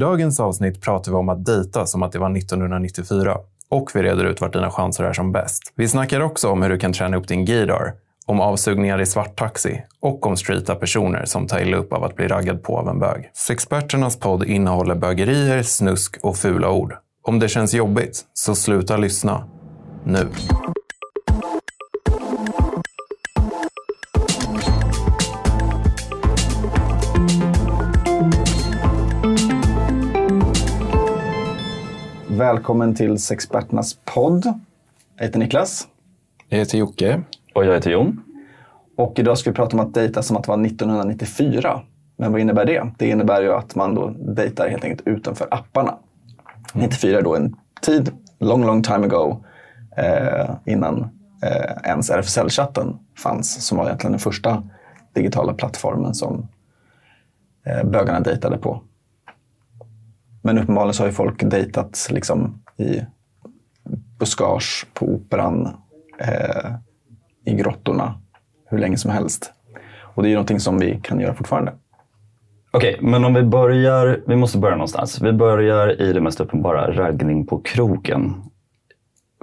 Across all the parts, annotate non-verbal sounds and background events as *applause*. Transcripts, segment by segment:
dagens avsnitt pratar vi om att dejta som att det var 1994. Och vi reder ut vart dina chanser är som bäst. Vi snackar också om hur du kan träna upp din gaydar, om avsugningar i svarttaxi och om streeta personer som tar illa upp av att bli raggad på av en bög. Sexperternas podd innehåller bögerier, snusk och fula ord. Om det känns jobbigt, så sluta lyssna. Nu. Välkommen till Sexperternas podd. Jag heter Niklas. Jag heter Jocke. Och jag heter Jon. Och idag ska vi prata om att dejta som att det var 1994. Men vad innebär det? Det innebär ju att man då dejtar helt enkelt utanför apparna. 94 är då en tid, long, long time ago, eh, innan eh, ens RFSL-chatten fanns, som var egentligen den första digitala plattformen som eh, bögarna dejtade på. Men uppenbarligen så har ju folk dejtat liksom i buskage, på operan, eh, i grottorna, hur länge som helst. Och det är ju någonting som vi kan göra fortfarande. Okej, men om vi börjar, vi måste börja någonstans. Vi börjar i det mest uppenbara, raggning på krogen.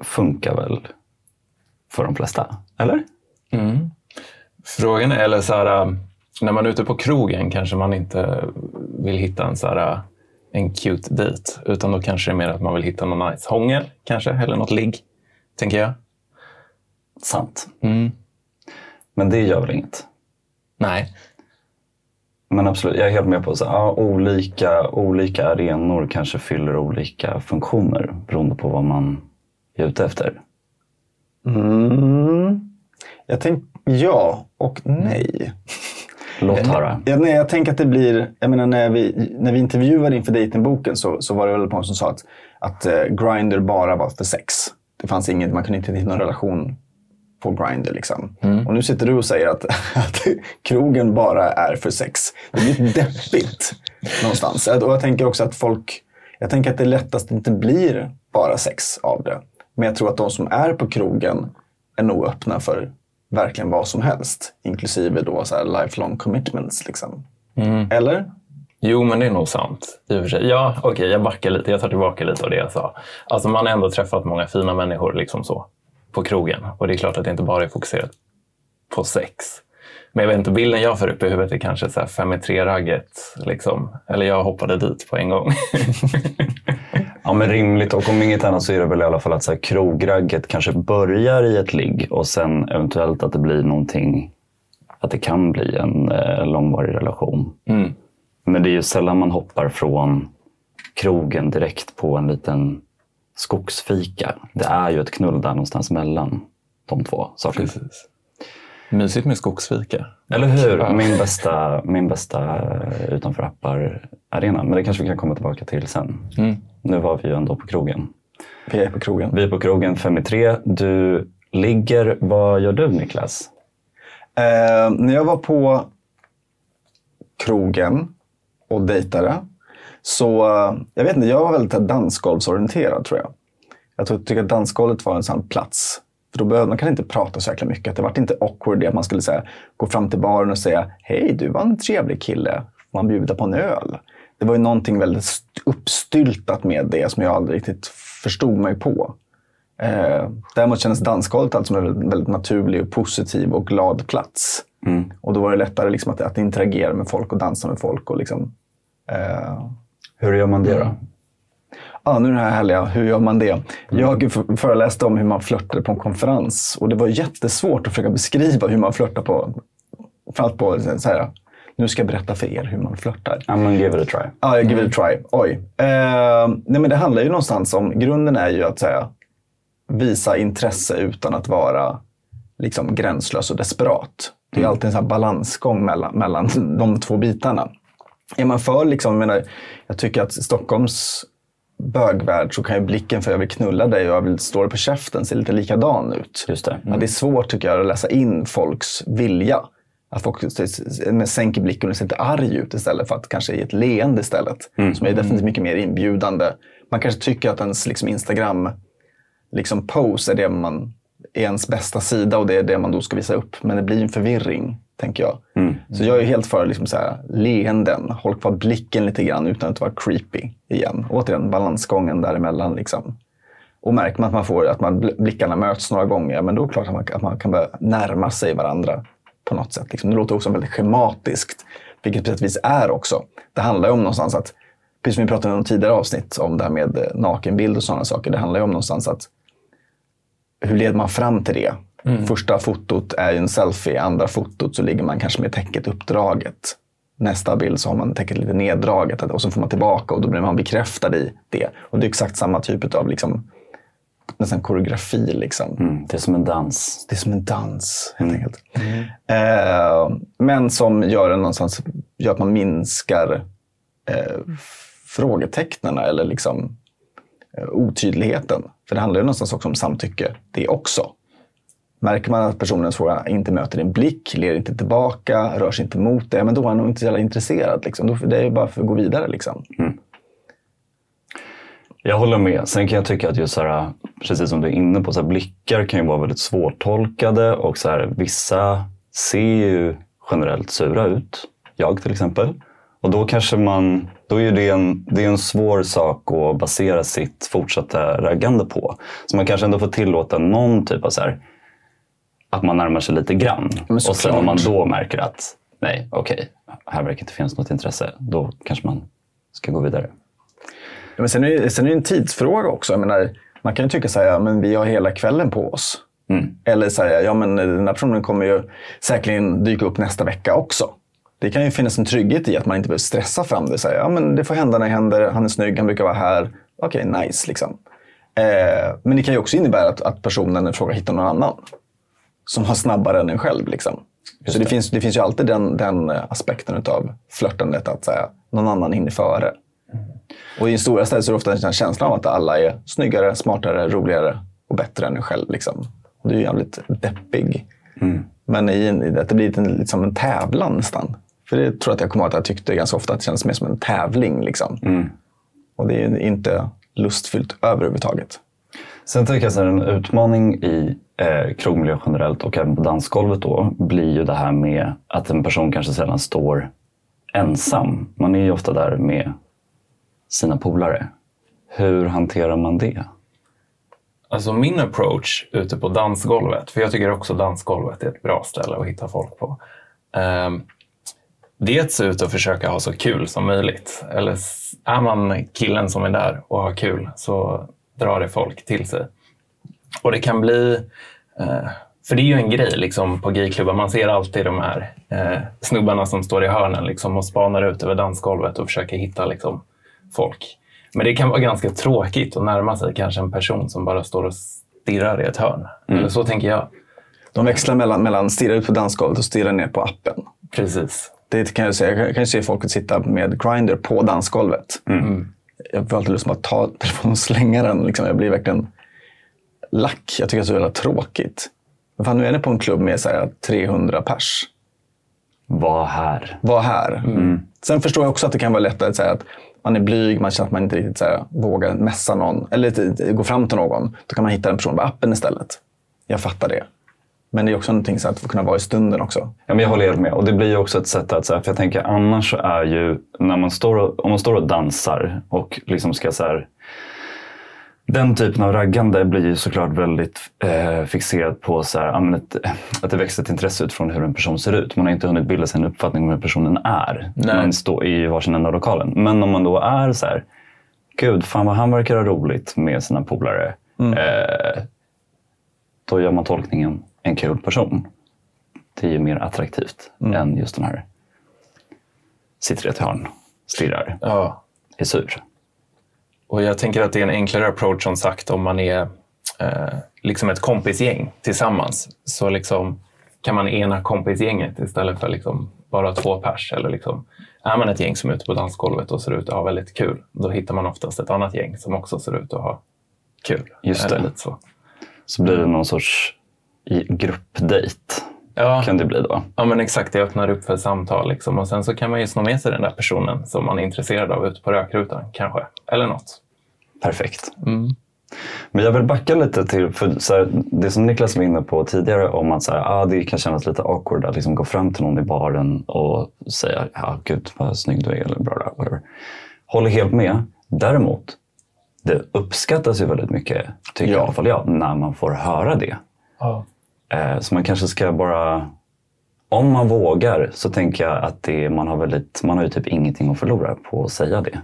Funkar väl för de flesta, eller? Mm. Frågan är, eller så här, när man är ute på krogen kanske man inte vill hitta en, så här, en cute dejt. Utan då kanske det är mer att man vill hitta någon nice hångel kanske, eller något ligg, tänker jag. Sant. Mm. Men det gör väl inget? Nej. Men absolut, jag är helt med på att ja, olika, olika arenor kanske fyller olika funktioner beroende på vad man är ute efter. Mm. Jag tänker ja och nej. Låt höra. Ja, nej, jag tänker att det blir, jag menar när vi, när vi intervjuade inför dejtingboken så, så var det väl många som sa att, att uh, Grindr bara var för sex. Det fanns inget, man kunde inte hitta någon relation på Grindr. Liksom. Och nu sitter du och säger att, *laughs* att krogen bara är för sex. Det blir deppigt någonstans. Och jag tänker också att folk, jag tänker att det lättast inte blir bara sex av det. Men jag tror att de som är på krogen är nog öppna för verkligen vad som helst. Inklusive då så här lifelong commitments. Liksom. Eller? Jo, men det är nog sant. I och för sig. Ja, okej, jag backar lite. Jag tar tillbaka lite av det jag sa. Alltså, man har ändå träffat många fina människor liksom så, på krogen. Och det är klart att det inte bara är fokuserat på sex. Men jag vet inte, bilden jag får upp i huvudet är kanske så här fem i tre-ragget. Liksom. Eller jag hoppade dit på en gång. *laughs* Ja, men rimligt. Och om inget annat så är det väl i alla fall att så här, krogragget kanske börjar i ett ligg och sen eventuellt att det blir någonting, att det kan bli en eh, långvarig relation. Mm. Men det är ju sällan man hoppar från krogen direkt på en liten skogsfika. Det är ju ett knull där någonstans mellan de två sakerna. Precis. Mysigt med skogsfika. Eller hur? Ja. Min bästa, min bästa eh, utanför appar-arena. Men det kanske vi kan komma tillbaka till sen. Mm. Nu var vi ju ändå på krogen. Vi är på krogen. Vi är på krogen fem i tre. Du ligger. Vad gör du Niklas? Eh, när jag var på krogen och dejtade så, eh, jag vet inte, jag var väldigt dansgolvsorienterad tror jag. Jag tycker att dansgolvet var en sån plats. För då behövde man kan inte prata så jäkla mycket. Det var inte awkward att man skulle säga, gå fram till baren och säga Hej, du var en trevlig kille. Får man bjuda på en öl? Det var ju någonting väldigt st- uppstyltat med det som jag aldrig riktigt förstod mig på. Eh, däremot kändes dansgolvet alltså som en väldigt, naturlig, och positiv och glad plats. Och då var det lättare liksom att, att interagera med folk och dansa med folk. Och liksom, eh, Hur gör man det då? Ja, nu är det här härliga. Hur gör man det? Jag f- föreläste om hur man flörtar på en konferens och det var jättesvårt att försöka beskriva hur man flörtar på... Framförallt på så här, nu ska jag berätta för er hur man flörtar. Ja, men give it a try. Ja, give it a try. Oj. Eh, nej, men det handlar ju någonstans om, grunden är ju att säga, visa intresse utan att vara liksom, gränslös och desperat. Det är alltid en sån balansgång mellan, mellan de två bitarna. Är man för, liksom, jag, menar, jag tycker att Stockholms bögvärld så kan ju blicken för jag vill knulla dig och jag vill slå dig på käften se lite likadan ut. Just det. Ja, det är svårt tycker jag att läsa in folks vilja. Att folk sänker blicken och ser lite arg ut istället för att kanske ge ett leende istället. Som är definitivt mycket mer inbjudande. Man kanske tycker att ens liksom, Instagram liksom, pose är det man är ens bästa sida och det är det man då ska visa upp. Men det blir en förvirring tänker jag. Så jag är helt för liksom så här, leenden, håll kvar blicken lite grann utan att vara creepy igen. Återigen, balansgången däremellan. Liksom. Och märker man att, man får, att man, blickarna möts några gånger, men då är det klart att man, att man kan börja närma sig varandra på något sätt. Liksom. Det låter också väldigt schematiskt, vilket på sätt och vis är också. Det handlar ju om någonstans att, precis som vi pratade om tidigare avsnitt, om det här med eh, nakenbild och sådana saker. Det handlar ju om någonstans att hur leder man fram till det? Första fotot är ju en selfie, andra fotot så ligger man kanske med täcket uppdraget. Nästa bild så har man täcket lite neddraget och så får man tillbaka och då blir man bekräftad i det. Och det är exakt samma typ av liksom, nästan koreografi. Liksom. Mm, det är som en dans. Det är som en dans, helt enkelt. Eh, men som gör, en någonstans, gör att man minskar eh, frågetecknen eller liksom, eh, otydligheten. För det handlar ju någonstans också om samtycke, det också. Märker man att personen fråga inte möter din blick, ler inte tillbaka, rör sig inte mot dig. men då är han nog inte så jävla intresserad. Liksom. Då, det är ju bara för att gå vidare. Liksom. Mm. Jag håller med. Sen kan jag tycka att just så här, precis som du är inne på, så här, blickar kan ju vara väldigt svårtolkade och så här, vissa ser ju generellt sura ut. Jag till exempel. Och då kanske man, då är det en, det är en svår sak att basera sitt fortsatta raggande på. Så man kanske ändå får tillåta någon typ av så här, att man närmar sig lite grann. Och sen om man då märker att nej, okej, här verkar inte finnas något intresse. Då kanske man ska gå vidare. Ja, Men sen är, det, sen är det en tidsfråga också. Menar, man kan ju tycka så här, ja, men vi har hela kvällen på oss. Eller säga, ja men den här personen kommer ju säkerligen dyka upp nästa vecka också. Det kan ju finnas en trygghet i att man inte behöver stressa fram det. Säga, ja men det får hända när det händer, han är snygg, han brukar vara här. Okej, nice liksom. Eh, men det kan ju också innebära att, att personen i fråga hittar någon annan. Som har snabbare än en själv. Liksom. Så det, finns, det finns ju alltid den, den aspekten av flörtandet, att säga, någon annan hinner före. Och i stora städer så är det ofta en känsla av att alla är snyggare, smartare, roligare och bättre än en själv. Liksom. Och det är ju jävligt deppig. Men i, i, att det blir lite, liksom en tävlan nästan. För det tror jag att jag kommer ihåg att jag tyckte ganska ofta att det kändes mer som en tävling. Liksom. Och det är inte lustfyllt överhuvudtaget. Sen tänker jag här, en utmaning i eh, krogmiljö generellt och även på dansgolvet då blir ju det här med att en person kanske sällan står ensam. Man är ju ofta där med sina polare. Hur hanterar man det? Alltså min approach ute på dansgolvet, för jag tycker också dansgolvet är ett bra ställe att hitta folk på. Um, dels ut och försöka ha så kul som möjligt. Eller är man killen som är där och har kul så drar det folk till sig. Och det kan bli... eh, för det är ju en grej liksom, på gayklubbar. Man ser alltid de här eh, snubbarna som står i hörnen liksom, och spanar ut över dansgolvet och försöker hitta liksom, folk. Men det kan vara ganska tråkigt att närma sig kanske en person som bara står och stirrar i ett hörn. Eller så tänker jag. De växlar mellan, mellan stirra ut på dansgolvet och stirra ner på appen. Precis. Det kan jag säga. Jag kan- se folk sitta med Grindr på dansgolvet. Jag får alltid lust att ta telefonen och slänga den. Liksom. Jag blir verkligen lack. Jag tycker det är så jävla tråkigt. Men fan, nu är ni på en klubb med så här 300 pers. Var här. Var här. Sen förstår jag också att det kan vara lättare att säga att man är blyg, man känner att man inte riktigt så här, vågar mässa någon. Eller gå fram till någon. Då kan man hitta en person på appen istället. Jag fattar det. Men det är också någonting så att få kunna vara i stunden också. Ja, men jag håller helt med. Och det blir ju också ett sätt att, så här, för jag tänker annars så är ju, när man står och, om man står och dansar och liksom ska så här, den typen av raggande blir ju såklart väldigt eh, fixerad på så här, ett, att det växer ett intresse utifrån hur en person ser ut. Man har inte hunnit bilda sig en uppfattning om hur personen är. Nej. Man står i varsin ända av lokalen. Men om man då är så här, gud, fan vad han verkar ha roligt med sina polare. Eh, då gör man tolkningen en kul person. Det är ju mer attraktivt än just den här sitter i ett hörn, stirrar, Ja. är sur. Och jag tänker att det är en enklare approach som sagt om man är eh, liksom ett kompisgäng tillsammans. Så liksom kan man ena kompisgänget istället för liksom bara två pers. Eller liksom, är man ett gäng som är ute på dansgolvet och ser ut att ha väldigt kul, då hittar man oftast ett annat gäng som också ser ut att ha kul. Just Eller det. Lite så. Så blir det någon sorts gruppdejt. Ja, Kan det bli då. ja, men exakt. Det öppnar upp för samtal. Liksom. Och sen så kan man ju sno med sig den där personen som man är intresserad av ute på rökrutan kanske. Eller något. Perfekt. Men jag vill backa lite till för så här, det som Niklas var inne på tidigare om att så här, ah, det kan kännas lite awkward att liksom gå fram till någon i baren och säga ja, gud vad snygg du är eller bla bla whatever. Håller helt med. Däremot, det uppskattas ju väldigt mycket, tycker Ja. i alla fall jag, när man får höra det. Eh, Eh, så man kanske ska bara... Om man vågar så tänker jag att det, man, har väldigt, man har ju typ ingenting att förlora på att säga det.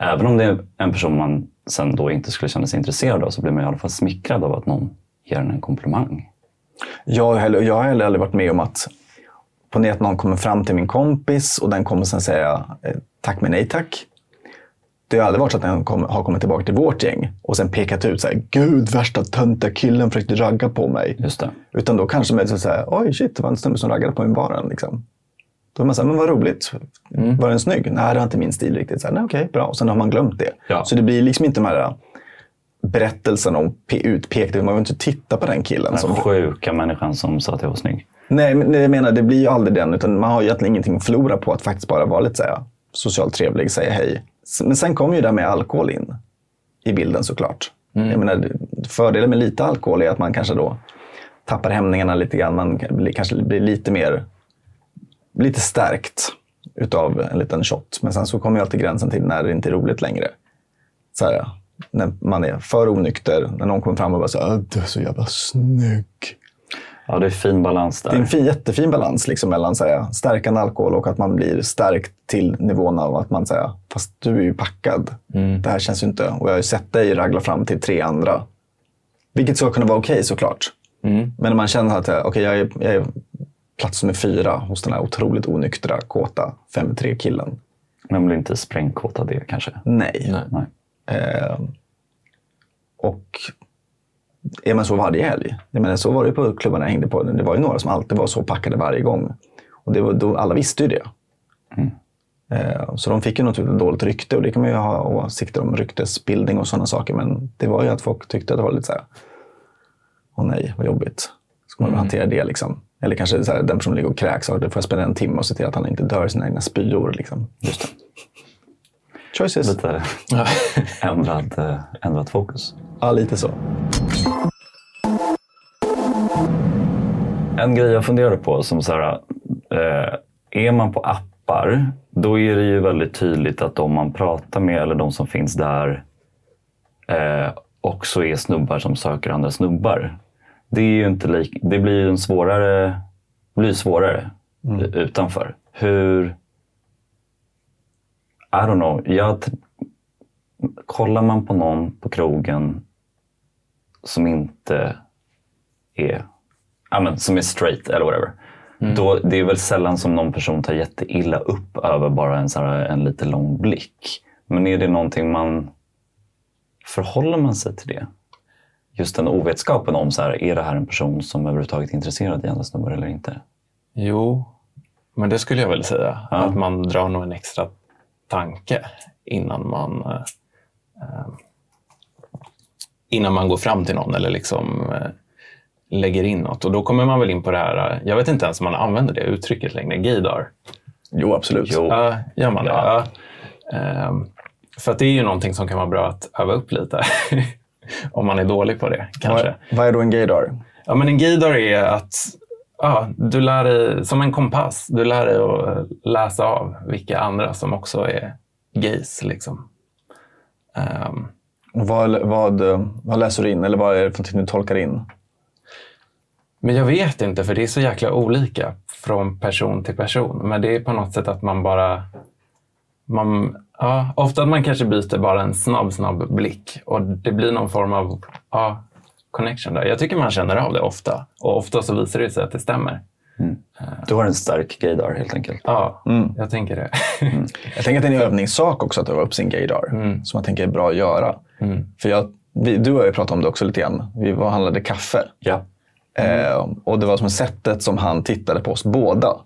Även om det är en person man sen då inte skulle känna sig intresserad av så blir man i alla fall smickrad av att någon ger en en komplimang. Jag, har heller- jag har heller aldrig varit med om att på att någon kommer fram till min kompis och den kommer sen säga eh, tack men nej tack. Det har aldrig varit så att den kom, har kommit tillbaka till vårt gäng och sen pekat ut så här, gud värsta töntiga killen försökte ragga på mig. Just det. Utan då kanske man så här, oj shit, det var en snubbe som raggade på mig i baren. Liksom. Då är man så här, men vad roligt. Var den snygg? Nej, det var inte min stil riktigt. Så här, Nej, okej, bra. Och sen har man glömt det. Ja. Så det blir liksom inte de här berättelserna om pe- utpekning. Man vill inte titta på den killen. Den Som, sjuka människan som sa att jag var snygg. nej, men jag menar, det blir ju aldrig den. Utan man har ju egentligen ingenting att förlora på att faktiskt bara vara lite så här, socialt trevlig, säga hej. Men sen kommer ju det med alkohol in i bilden såklart. Jag menar, fördelen med lite alkohol är att man kanske då tappar hämningarna lite grann. Man kanske blir lite mer lite stärkt utav en liten shot. Men sen så kommer ju alltid gränsen till när det inte är roligt längre. Så här, när man är för onykter, när någon kommer fram och bara så här, "Ah, du är så jävla snygg. Ja, det är fin balans där. Det är en fin, jättefin balans liksom, mellan så här, stärkande alkohol och att man blir stärkt till nivån av att man säger fast du är ju packad. Det här känns ju inte... Och jag har ju sett dig ragla fram till tre andra. Vilket ska kunna vara okej såklart. Men när man känner att okej, jag, är, jag är plats nummer fyra hos den här otroligt onyktra, kåta 5-3-killen. Men blir inte sprängkåt av det kanske? Nej. Nej. Nej. Eh, och är man så varje helg? Jag menar, så var det på klubbarna jag hängde på. Det var ju några som alltid var så packade varje gång. Och det var, då, alla visste ju det. Eh, så de fick ju något typ dåligt rykte och det kan man ju ha åsikter om ryktesbildning och sådana saker. Men det var ju att folk tyckte att det var lite så här, åh nej, vad jobbigt. Ska man väl hantera det liksom? Eller kanske så här, den personen ligger och kräks och då får jag spendera en timme och se till att han inte dör i sina egna spyor. Liksom. Just det. Choices. Lite *laughs* ändrad, eh, ändrat fokus. Ja, lite så. En grej jag funderade på som så här, eh, är man på appar, då är det ju väldigt tydligt att de man pratar med eller de som finns där eh, också är snubbar som söker andra snubbar. Det, är inte lik, det blir ju en svårare, blir svårare utanför. Hur... I don't know. Jag, kollar man på någon på krogen som inte är ja, men, som är straight eller whatever. Då, det är väl sällan som någon person tar jätteilla upp över bara en, så här, en lite lång blick. Men är det någonting man... Förhåller man sig till det? Just den ovetskapen om, så här, är det här en person som överhuvudtaget är intresserad i andra snubbar eller inte? Jo, men det skulle jag väl säga. Ja. Att man drar nog en extra tanke innan man eh, innan man går fram till någon eller liksom eh, lägger in något. Och då kommer man väl in på det här, eh, jag vet inte ens om man använder det uttrycket längre, gaydar. Jo, absolut. Jo. Ja, gör man det? Ja. Ja. Ehm, för att det är ju någonting som kan vara bra att öva upp lite. *laughs* om man är dålig på det, kanske. Vad, vad är då en gaydar? Ja, men en gaydar är att ja, du lär dig, som en kompass, du lär dig att läsa av vilka andra som också är gays. Liksom. Ehm, och Vad, vad, vad läser du in? Eller vad är det för du tolkar in? men jag vet inte, för det är så jäkla olika från person till person. Men det är på något sätt att man bara... Man, ja, ofta att man kanske byter bara en snabb, snabb blick och det blir någon form av ja, connection där. Jag tycker man känner av det ofta och ofta så visar det sig att det stämmer. Du har en stark gaydar helt enkelt. Ja, jag tänker det. *laughs* Jag tänker att det är en övningssak också att öva upp sin gaydar. Som jag tänker är bra att göra. För jag, vi, du har ju pratat om det också lite grann. Vi var och handlade kaffe. Ja. Eh, och det var som sättet som han tittade på oss båda.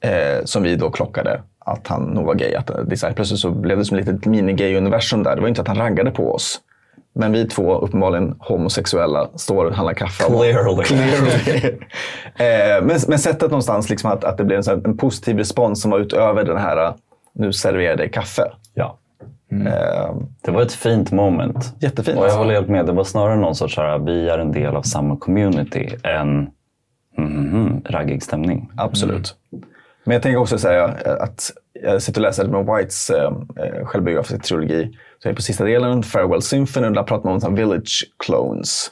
Eh, som vi då klockade att han nog var gay. Att, det så här, plötsligt så blev det som ett litet mini-gay-universum där. Det var inte att han raggade på oss. Men vi två, uppenbarligen homosexuella, står och handlar kaffe. Clearly. Clearly. *laughs* eh, men, men sättet någonstans liksom att, att det blev en, här, en positiv respons som var utöver den här, nu serverar jag dig kaffe. ja. Eh, Det var ett fint moment. jättefint. Och jag håller helt med. Det var snarare någon sorts här, vi är en del av samma community än mm, mm, raggig stämning. Absolut. Men jag tänker också säga att jag sitter och läser Edmund Whites eh, eh, självbiografiska trilogi. Så på sista delen, Farewell Symphony, och där pratar man om village clones.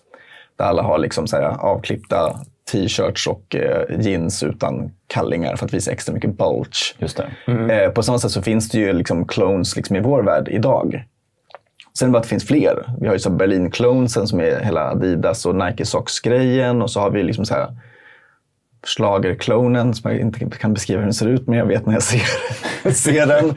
Där alla har liksom så här avklippta t-shirts och eh, jeans utan kallingar för att visa extra mycket bulge. Just det. Eh, på samma sätt så finns det ju liksom clones liksom i vår värld idag. Sen bara att det finns fler. Vi har ju så Berlin-clonesen som är hela Adidas och Nike Socks-grejen. Och så har vi liksom så här schlagerklonen som jag inte kan beskriva hur den ser ut, men jag vet när jag ser, *laughs* ser den.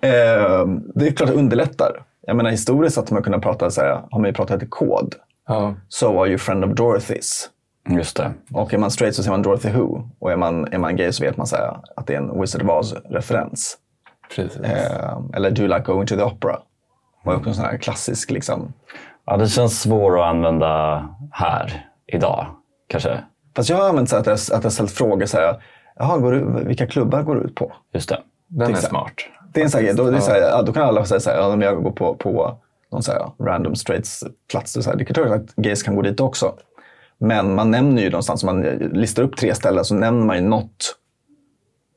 Eh, det är klart det underlättar. Jag menar historiskt sett har man kunnat prata så här, har man ju pratat i kod. Ja. So are you friend of Dorothy's? Just det. Och är man straight så säger man Dorothy Who. Och är man, är man gay så vet man så här, att det är en Wizard of Oz-referens. Precis. Eh, eller Do you like going to the opera? var också en sån här klassisk liksom. Ja, det känns svår att använda här idag, kanske. Fast jag har använt så att jag, att jag ställt frågor så här. Jaha, går du, vilka klubbar går du ut på? Just det. Den är smart. Det är en sån här, då, det är så här, ja, då kan alla säga så här, ja, men jag går på, på någon så här random straights plats. Så här. Det är klart att gays kan gå dit också. Men man nämner ju någonstans, om man listar upp tre ställen så nämner man ju något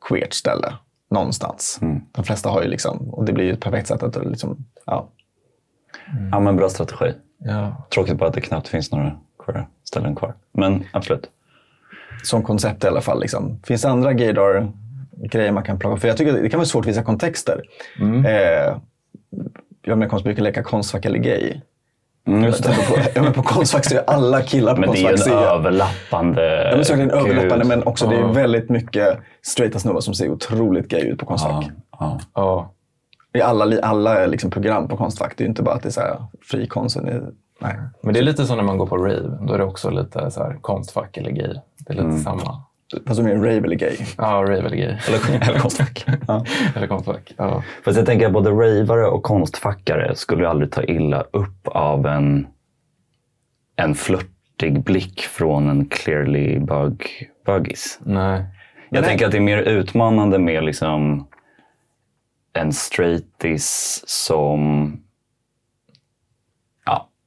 queert ställe någonstans. De flesta har ju liksom, och det blir ju ett perfekt sätt att liksom, ja. Ja, men bra strategi. Ja. Tråkigt bara att det knappt finns några queer ställen kvar. Men absolut. som koncept i alla fall. Liksom. Finns det andra gaydar-grejer man kan plocka? För jag tycker att det kan vara svårt att visa kontexter. Eh, jag med konst brukar leka Konstfack eller gay. Mm, just det. På, ja, men på Konstfack så är alla killar på Men det är Konstfack ju en överlappande... Ja, men så är det en överlappande, men också det är väldigt mycket straighta snubbar som ser otroligt gay ut på Konstfack. Ja, ja. Ja. I alla, alla liksom program på Konstfack. Det är ju inte bara att det är så här, fri konst. Nej. Men det är lite så när man går på rave. Då är det också lite så här konstfack eller gay. Det är lite samma. Fast de är rave eller gay. Ja, rave eller gay. Eller, eller konstfack. *laughs* eller konstfack. Ja. Fast jag tänker att både ravare och konstfackare skulle ju aldrig ta illa upp av en, en flörtig blick från en clearly bug, buggis. Nej. Jag Nej. tänker att det är mer utmanande med liksom en straightis som...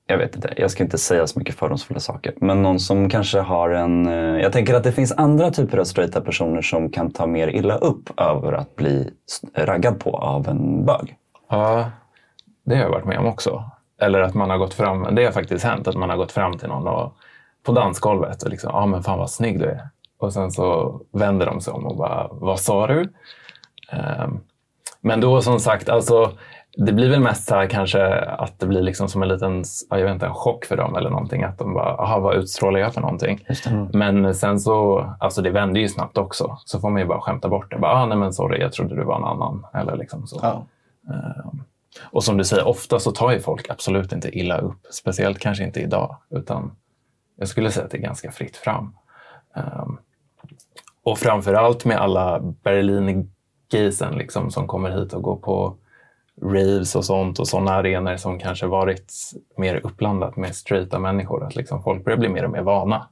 Jag vet inte. Jag ska inte säga så mycket fördomsfulla saker. Men någon som kanske har en... Eh, jag tänker att det finns andra typer av straighta personer som kan ta mer illa upp över att bli raggad på av en bög. Ja, det har jag varit med om också. Eller att man har gått fram, det har faktiskt hänt, att man har gått fram till någon och, på dansgolvet och liksom, ja ah, men fan vad snygg du är. Och sen så vänder de sig om och bara, vad sa du? Um, men då som sagt, alltså, det blir väl mest så här kanske att det blir liksom som en liten ja, jag vet inte, en chock för dem eller någonting. Att de bara, aha, vad utstrålar jag för någonting? Men sen så, alltså det vänder ju snabbt också. Så får man ju bara skämta bort det. Bara, ah, nej men sorry, jag trodde du var en annan. Eller liksom så. Ja. Och som du säger, ofta så tar ju folk absolut inte illa upp. Speciellt kanske inte idag. Utan jag skulle säga att det är ganska fritt fram. Um, och framför allt med alla Berlin-gaysen liksom, som kommer hit och går på raves och sånt och sådana arenor som kanske varit mer uppblandat med straighta människor. Att liksom folk börjar bli mer och mer vana.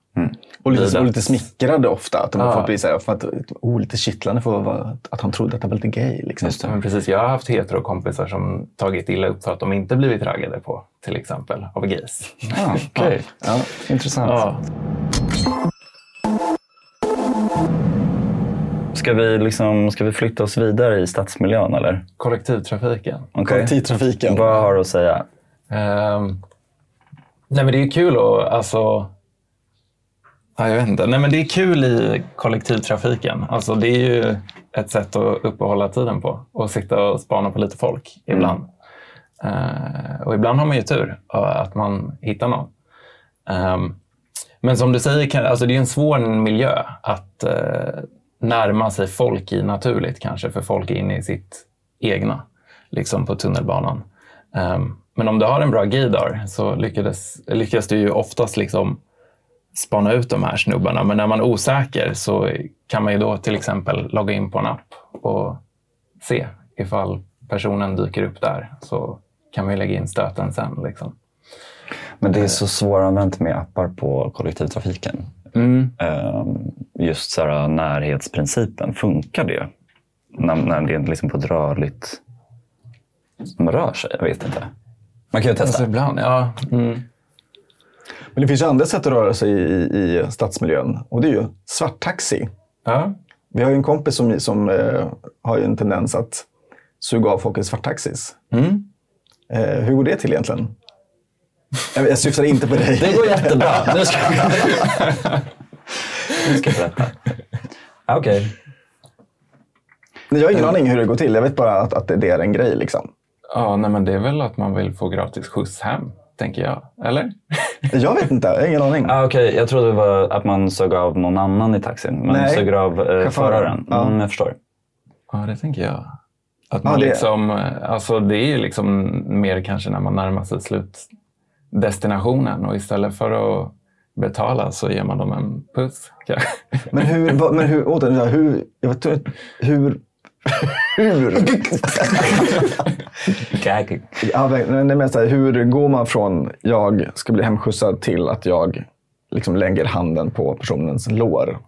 Och lite, och lite smickrade ofta. Att de Ja. får bli så här, för att, oh, lite kittlande för att, att han trodde att han var lite gay. Liksom. Just. Men precis, jag har haft hetero-kompisar som tagit illa upp för att de inte blivit raggade på, till exempel, av gays. Ah, *laughs* Okej, ja, intressant. Ja. Ska, vi liksom, ska vi flytta oss vidare i stadsmiljön eller? Kollektivtrafiken. Okej. Kollektivtrafiken. Vad har du att säga? Ehm, nej, men det är kul att, alltså... Ja, jag vet inte. Nej, men det är kul i kollektivtrafiken. Alltså, det är ju ett sätt att uppehålla tiden på. Och sitta och spana på lite folk ibland. Eh, och ibland har man ju tur eh, att man hittar någon. Ehm, men som du säger, alltså det är en svår miljö att eh, närma sig folk i naturligt kanske, för folk är inne i sitt egna, liksom på tunnelbanan. Um, men om du har en bra gaydar så lyckades, lyckas du ju oftast liksom spana ut de här snubbarna. Men när man är osäker så kan man ju då till exempel logga in på en app och se ifall personen dyker upp där. Så kan man ju lägga in stöten sen. Liksom. Men det är så svåranvänt med appar på kollektivtrafiken. Ehm, Just så här, närhetsprincipen, funkar det? När, när det är liksom på ett rörligt som rör sig. Jag vet inte. Man kan ju testa. Alltså ibland, ja. Mm. Men det finns ju andra sätt att röra sig i, i stadsmiljön och det är ju svarttaxi. ja. Vi har ju en kompis som, som eh, har ju en tendens att suga av folk i svarttaxis. Mm. Eh, hur går det till egentligen? Jag, jag syftar inte på dig. Det går jättebra. Nu ska jag, nu ska jag berätta. Ah, Okej. Jag har ingen aning hur det går till. Jag vet bara att, att det är en grej. Liksom. Ja, nej, men det är väl att man vill få gratis skjuts hem, tänker jag. Eller? Jag vet inte. Jag har ingen aning. Ah, Okej, jag trodde det var att man sög av någon annan i taxin. Men Nej. sög av eh, föraren. Ja. Mm, jag förstår. Ja, det tänker jag. Att Ja, man det- liksom, eh, alltså det är ju liksom mer kanske när man närmar sig slutdestinationen och istället för att betala så ger man dem en puss. *laughs* Men hur... Men hur, återigen, hur, jag vet, hur hur? Gag. Ja, men- nej, men så här, hur går man från jag ska bli hemskjutsad till att jag liksom lägger handen på personens lår?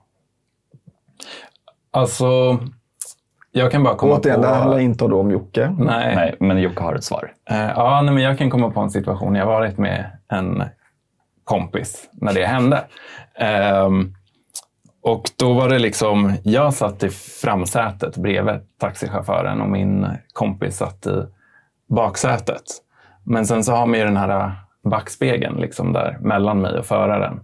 Alltså, jag kan bara komma Återigen, på... det handlar inte då om Jocke. Nej. Nej, men Jocke har ett svar. Eh, ja, nej, men jag kan komma på en situation. Jag har varit med en kompis när det hände. Ehm, och då var det liksom, jag satt i framsätet bredvid taxichauffören och min kompis satt i baksätet. Men sen så har man ju den här backspegeln liksom där mellan mig och föraren.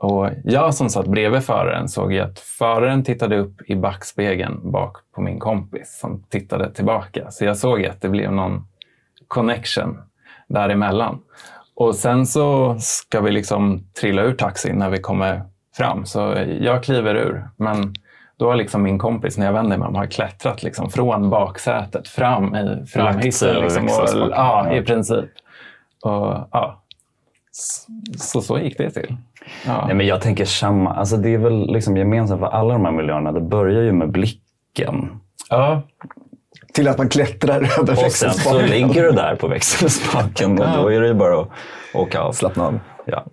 Och jag som satt bredvid föraren såg ju att föraren tittade upp i backspegeln bak på min kompis som tittade tillbaka. Så jag såg att det blev någon connection däremellan. Och sen så ska vi liksom trilla ur taxin när vi kommer fram. Så jag kliver ur. Men då har liksom min kompis, när jag vänder mig om, har klättrat liksom från baksätet fram i framhissen. Liksom, och, ja, i princip. Och, ja. Så, så gick det till. Ja. Nej, men jag tänker samma. Alltså, det är väl liksom gemensamt för alla de här miljöerna. Det börjar ju med blicken. ja. Till att man klättrar över Och sen så växelspaken. ligger du där på växelspaken och då är det ju bara att åka av. Slappna av. Ja.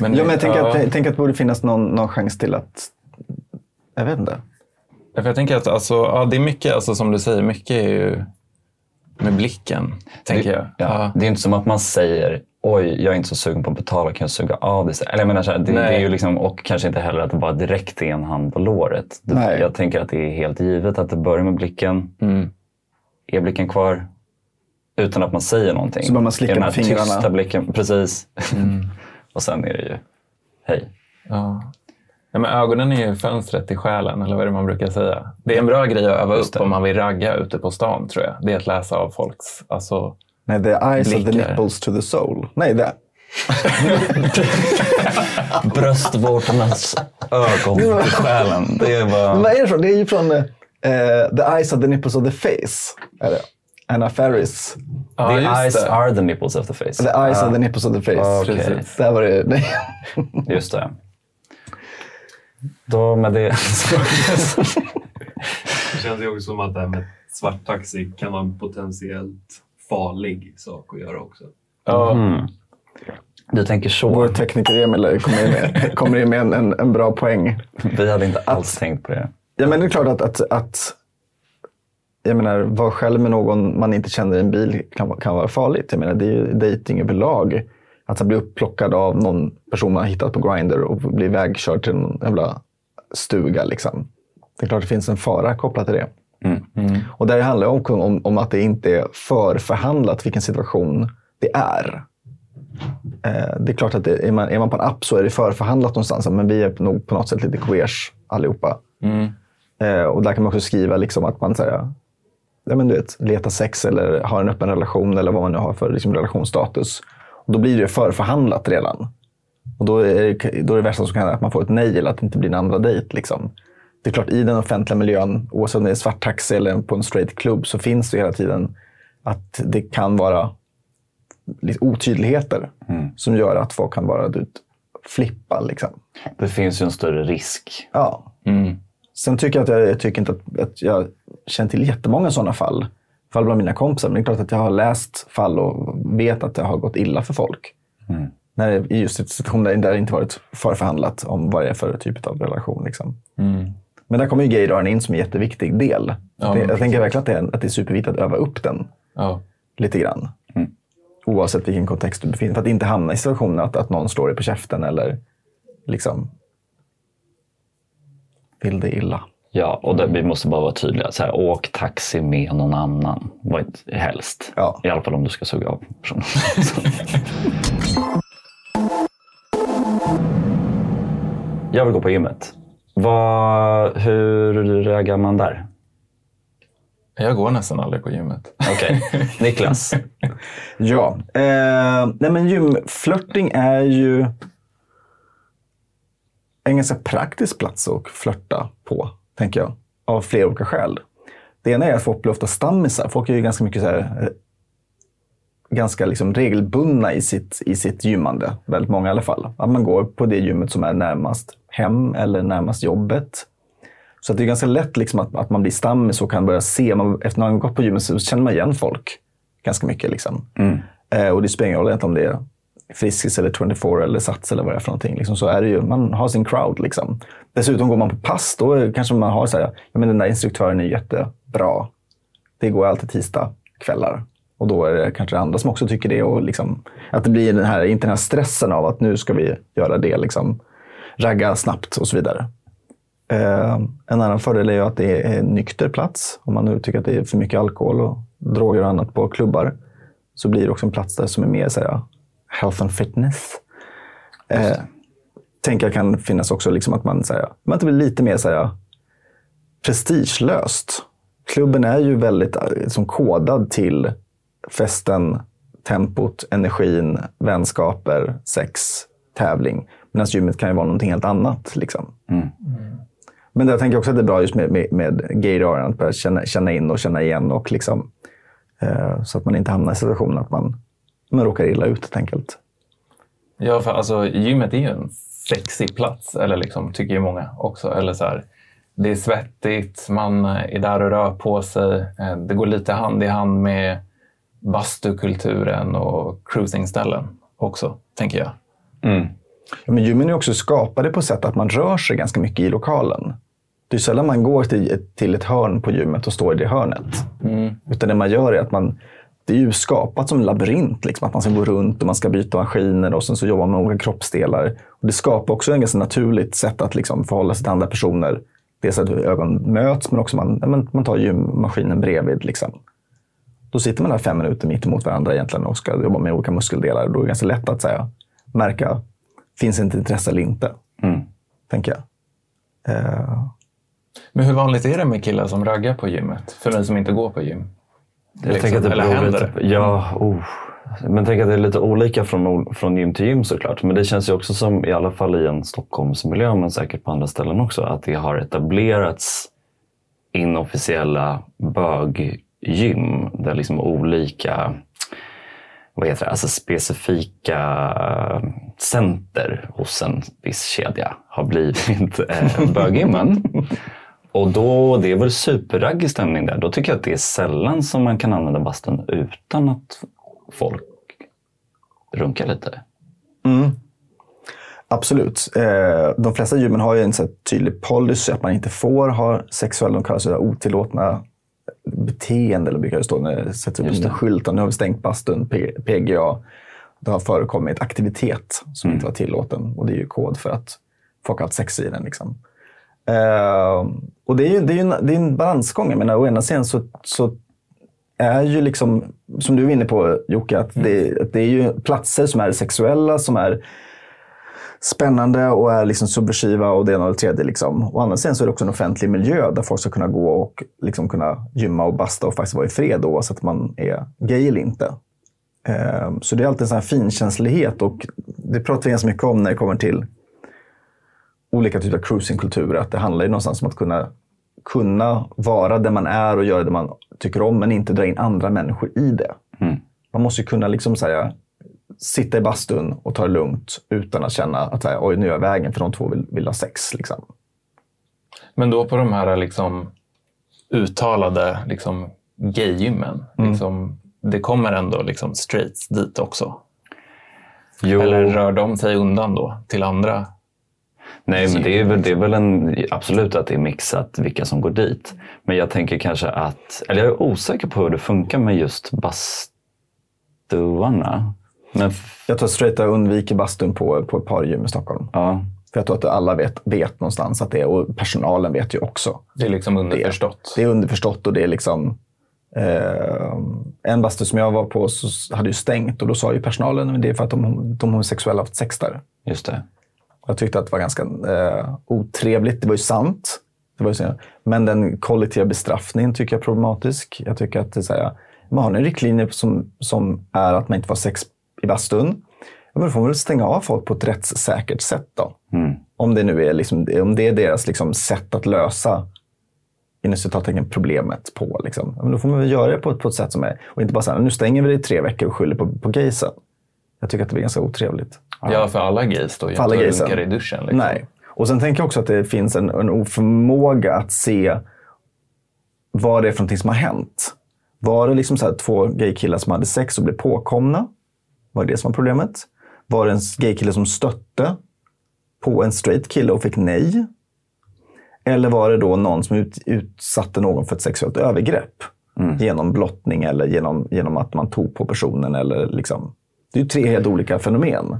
Men, Ja, men jag tänker, ja. att, jag tänker att det borde finnas någon, någon chans till att... Jag vet inte. För jag tänker att alltså, ja, det är mycket, alltså, som du säger, mycket är ju med blicken, tänker jag. Ja. Det är inte som att man säger oj, jag är inte så sugen på att betala, kan jag suga av det? Eller jag menar, så här, det, det är ju liksom, och kanske inte heller att det bara direkt är en hand på låret. Det, Nej. jag tänker att det är helt givet att det börjar med blicken. Mm. Är blicken kvar? Utan att man säger någonting. Så börjar man slicka I den här på fingrarna. tysta blicken, precis. Mm. *laughs* och sen är det ju hej. Ja. Ja, men ögonen är ju fönstret till själen, eller vad är det man brukar säga. Det är en bra grej att öva Just upp det. om man vill ragga ute på stan, tror jag. Det är att läsa av folks... Alltså, Nej, the eyes of the Blickar. nipples to the soul. Nej, det. *laughs* Bröstvårtornas ögon i själen. Det är Men bara... vad är det från? Det är ju från eh, The eyes of the nipples of the face. Är det? Anna Faris. ja, the eyes det. are the nipples of the face. The eyes of the nipples of the face. Okej. Precis. Där var det. Nej. *laughs* Just det. Då med det... Det känns ju också som att det här med svarttaxi kan vara en potentiellt farlig sak att göra också. Ja, Mm. Du tänker så. Vår tekniker Emil kommer in med, kommer in med en, en, en bra poäng. Vi hade inte alls tänkt på det. Ja, men det är klart att, att, att jag menar, vara själv med någon man inte känner i en bil kan, kan vara farligt. Jag menar, det är ju dejting överlag. Att bli upplockad av någon person man har hittat på Grindr och bli vägkörd till någon jävla stuga. Liksom. Det är klart det finns en fara kopplat till det. Mm. Och där handlar det om, om, om att det inte är förförhandlat vilken situation det är. Eh, det är klart att det, är, man, är man på en app så är det förförhandlat någonstans. Men vi är nog på något sätt lite queers allihopa. mm. Eh, och där kan man också skriva liksom att man säger, ja, men du vet, letar sex eller har en öppen relation eller vad man nu har för liksom, relationsstatus. Och då blir det förförhandlat redan. Och då är, det, då är det värsta som kan hända att man får ett nej eller att det inte blir en andra dejt. Liksom. Det är klart, i den offentliga miljön, oavsett om det är svart taxi eller på en straight klubb, så finns det hela tiden att det kan vara otydligheter som gör att folk kan du, vet, flippa. Liksom. Det finns ju en större risk. Ja. Mm. Sen tycker jag att jag, jag tycker inte att, att jag känner till jättemånga sådana fall. Fall bland mina kompisar. Men det är klart att jag har läst fall och vet att det har gått illa för folk. När det, I just situationer där det inte varit förförhandlat om vad det är för typ av relation. Liksom. Mm. Men där kommer ju gaydaren in som en jätteviktig del. Ja, det, jag tänker verkligen att det, är, att det är superviktigt att öva upp den Ja. lite grann. Mm. Oavsett vilken kontext du befinner dig För att inte hamna i situationen att, att någon slår dig på käften eller liksom vill dig illa. Ja, och det, vi måste bara vara tydliga. Så här, åk taxi med någon annan. Helst. Ja. I alla fall om du ska suga av personen. *laughs* Jag vill gå på gymmet. Vad, hur reagerar man där? Jag går nästan aldrig på gymmet. Okej, *laughs* Niklas. Ja, eh, nej men gymflörting är ju en ganska praktisk plats att flörta på, tänker jag. Av flera olika skäl. Det ena är att folk blir ofta stammisar. Folk är ju ganska mycket så här, eh, ganska liksom regelbundna i sitt, i sitt gymmande. Väldigt många i alla fall. Att man går på det gymmet som är närmast hem eller närmast jobbet. Så att det är ganska lätt liksom att, att man blir stammis och kan börja se. Man, efter att man har gått på gymmet så känner man igen folk ganska mycket. Liksom. Eh, och det spelar ingen roll egentligen om det är Friskis eller 24 eller Sats eller vad det är för någonting. Liksom, så är det ju, man har sin crowd. Liksom. Dessutom går man på pass, då kanske man har så här, ja, men den där instruktören är jättebra. Det går alltid tisdag kvällar. Och då är det kanske andra som också tycker det. Och liksom, att det blir den här, inte den här stressen av att nu ska vi göra det. Liksom, ragga snabbt och så vidare. Eh, en annan fördel är ju att det är en nykter plats. Om man nu tycker att det är för mycket alkohol och droger och annat på klubbar så blir det också en plats där som är mer så här, health and fitness. Eh, tänker jag kan finnas också liksom att man, så här, man blir lite mer så här, prestigelöst. Klubben är ju väldigt eh, som kodad till festen, tempot, energin, vänskaper, sex, tävling. Medan gymmet kan ju vara någonting helt annat. Liksom. Men jag tänker också att det är bra just med, med, med gaydaren, att börja känna, känna in och känna igen. Och liksom, eh, så att man inte hamnar i situationen att man, man råkar illa ut helt enkelt. Ja, för alltså gymmet är ju en sexig plats, eller liksom, tycker ju många också. Eller så här, det är svettigt, man är där och rör på sig. Eh, Det går lite hand i hand med bastukulturen och cruisingställen också, tänker jag. Ja, men gymmen är också skapade på sätt att man rör sig ganska mycket i lokalen. Det är sällan man går till, ett- till ett hörn på gymmet och står i det hörnet. Utan det man gör är att man det är ju skapat som en labyrint. Liksom, att man ska gå runt och man ska byta maskiner och sen så jobbar man med olika kroppsdelar. Och det skapar också en ganska naturligt sätt att liksom förhålla sig till andra personer. Dels att ögon möts, men också man, man tar gymmaskinen bredvid. Liksom. Då sitter man där fem minuter mitt emot varandra egentligen och ska jobba med olika muskeldelar. Då är det ganska lätt att säga, märka, finns det inte intresse eller inte? Tänker jag. Eh, Men hur vanligt är det med killar som raggar på gymmet? För mig som inte går på gym. Jag Liksom, tänker att det eller händer lite på, ja, oh. Men tänk att det är lite olika från, från gym till gym såklart. Men det känns ju också som, i alla fall i en Stockholmsmiljö, men säkert på andra ställen också, att det har etablerats inofficiella böggym där liksom olika vad heter det, alltså specifika center hos en viss kedja har blivit eh. *laughs* Och då, det är väl superraggig stämning där. Då tycker jag att det är sällan som man kan använda bastun utan att folk runkar lite. Absolut. Eh, de flesta gymmen har ju en så tydlig policy att man inte får ha sexuella, de kallas otillåtna beteende, eller brukar det stå när det sätts upp en det. skylt. Nu har vi stängt bastun, PGA. Det har förekommit aktivitet som inte var tillåten och det är ju kod för att folk har haft sex i den. Liksom. Eh, och det är ju det är en, det är en balansgång. Jag menar, å ena sidan så, så är ju liksom, som du är inne på Jocke, att det, att det är ju platser som är sexuella, som är spännande och är liksom subversiva och det ena och det tredje. Liksom. Å andra sidan så är det också en offentlig miljö där folk ska kunna gå och liksom kunna gymma och basta och faktiskt vara i fred oavsett om man är gay eller inte. Ehm, Så det är alltid en sån här finkänslighet och det pratar vi ganska mycket om när det kommer till olika typer av cruisingkulturer. Att det handlar ju någonstans om att kunna, kunna vara där man är och göra det man tycker om men inte dra in andra människor i det. Man måste ju kunna liksom säga sitta i bastun och ta det lugnt utan att känna att här, oj, nu är jag vägen för de två vill, vill ha sex. Liksom. Men då på de här liksom, uttalade liksom, gaygymmen, liksom, det kommer ändå liksom, straights dit också? Jo, Eller rör de sig undan då till andra Nej, men det är väl, det är väl en, absolut att det är mixat vilka som går dit. Men jag tänker kanske att, eller jag är osäker på hur det funkar med just bastuarna. Men Jag tror att straighta undviker bastun på, på ett par gym i Stockholm. ja, För jag tror att alla vet, vet någonstans att det är, och personalen vet ju också. Det är liksom underförstått. Det är underförstått och det är liksom... Eh, en bastu som jag var på så hade ju stängt och då sa ju personalen att det är för att de, de homosexuella har haft sex där. just det. Jag tyckte att det var ganska eh, otrevligt. Det var ju sant. Det var ju så, men den kollektiva bestraffningen tycker jag är problematisk. Jag tycker att det är så här, man har en riktlinje som, som är att man inte får sex i bastun. Ja, men då får man väl stänga av folk på ett rättssäkert sätt då. Om det nu är, liksom, om det är deras liksom, sätt att lösa inom citattecken problemet på. Liksom. Ja, men då får man väl göra det på ett, på ett sätt som är, och inte bara säga nu stänger vi det i tre veckor och skyller på, på gaysen. Jag tycker att det blir ganska otrevligt. Ja, för alla gays då. För alla gaysen. i duschen. Liksom. Nej. Och sen tänker jag också att det finns en, en oförmåga att se vad det är för någonting som har hänt. Var det liksom så här två gaykillar som hade sex och blev påkomna? Var det det som var problemet? Var det en gaykille som stötte på en straight kille och fick nej? Eller var det då någon som ut, utsatte någon för ett sexuellt övergrepp? Genom blottning eller genom, genom att man tog på personen. Eller liksom. Det är tre helt olika fenomen.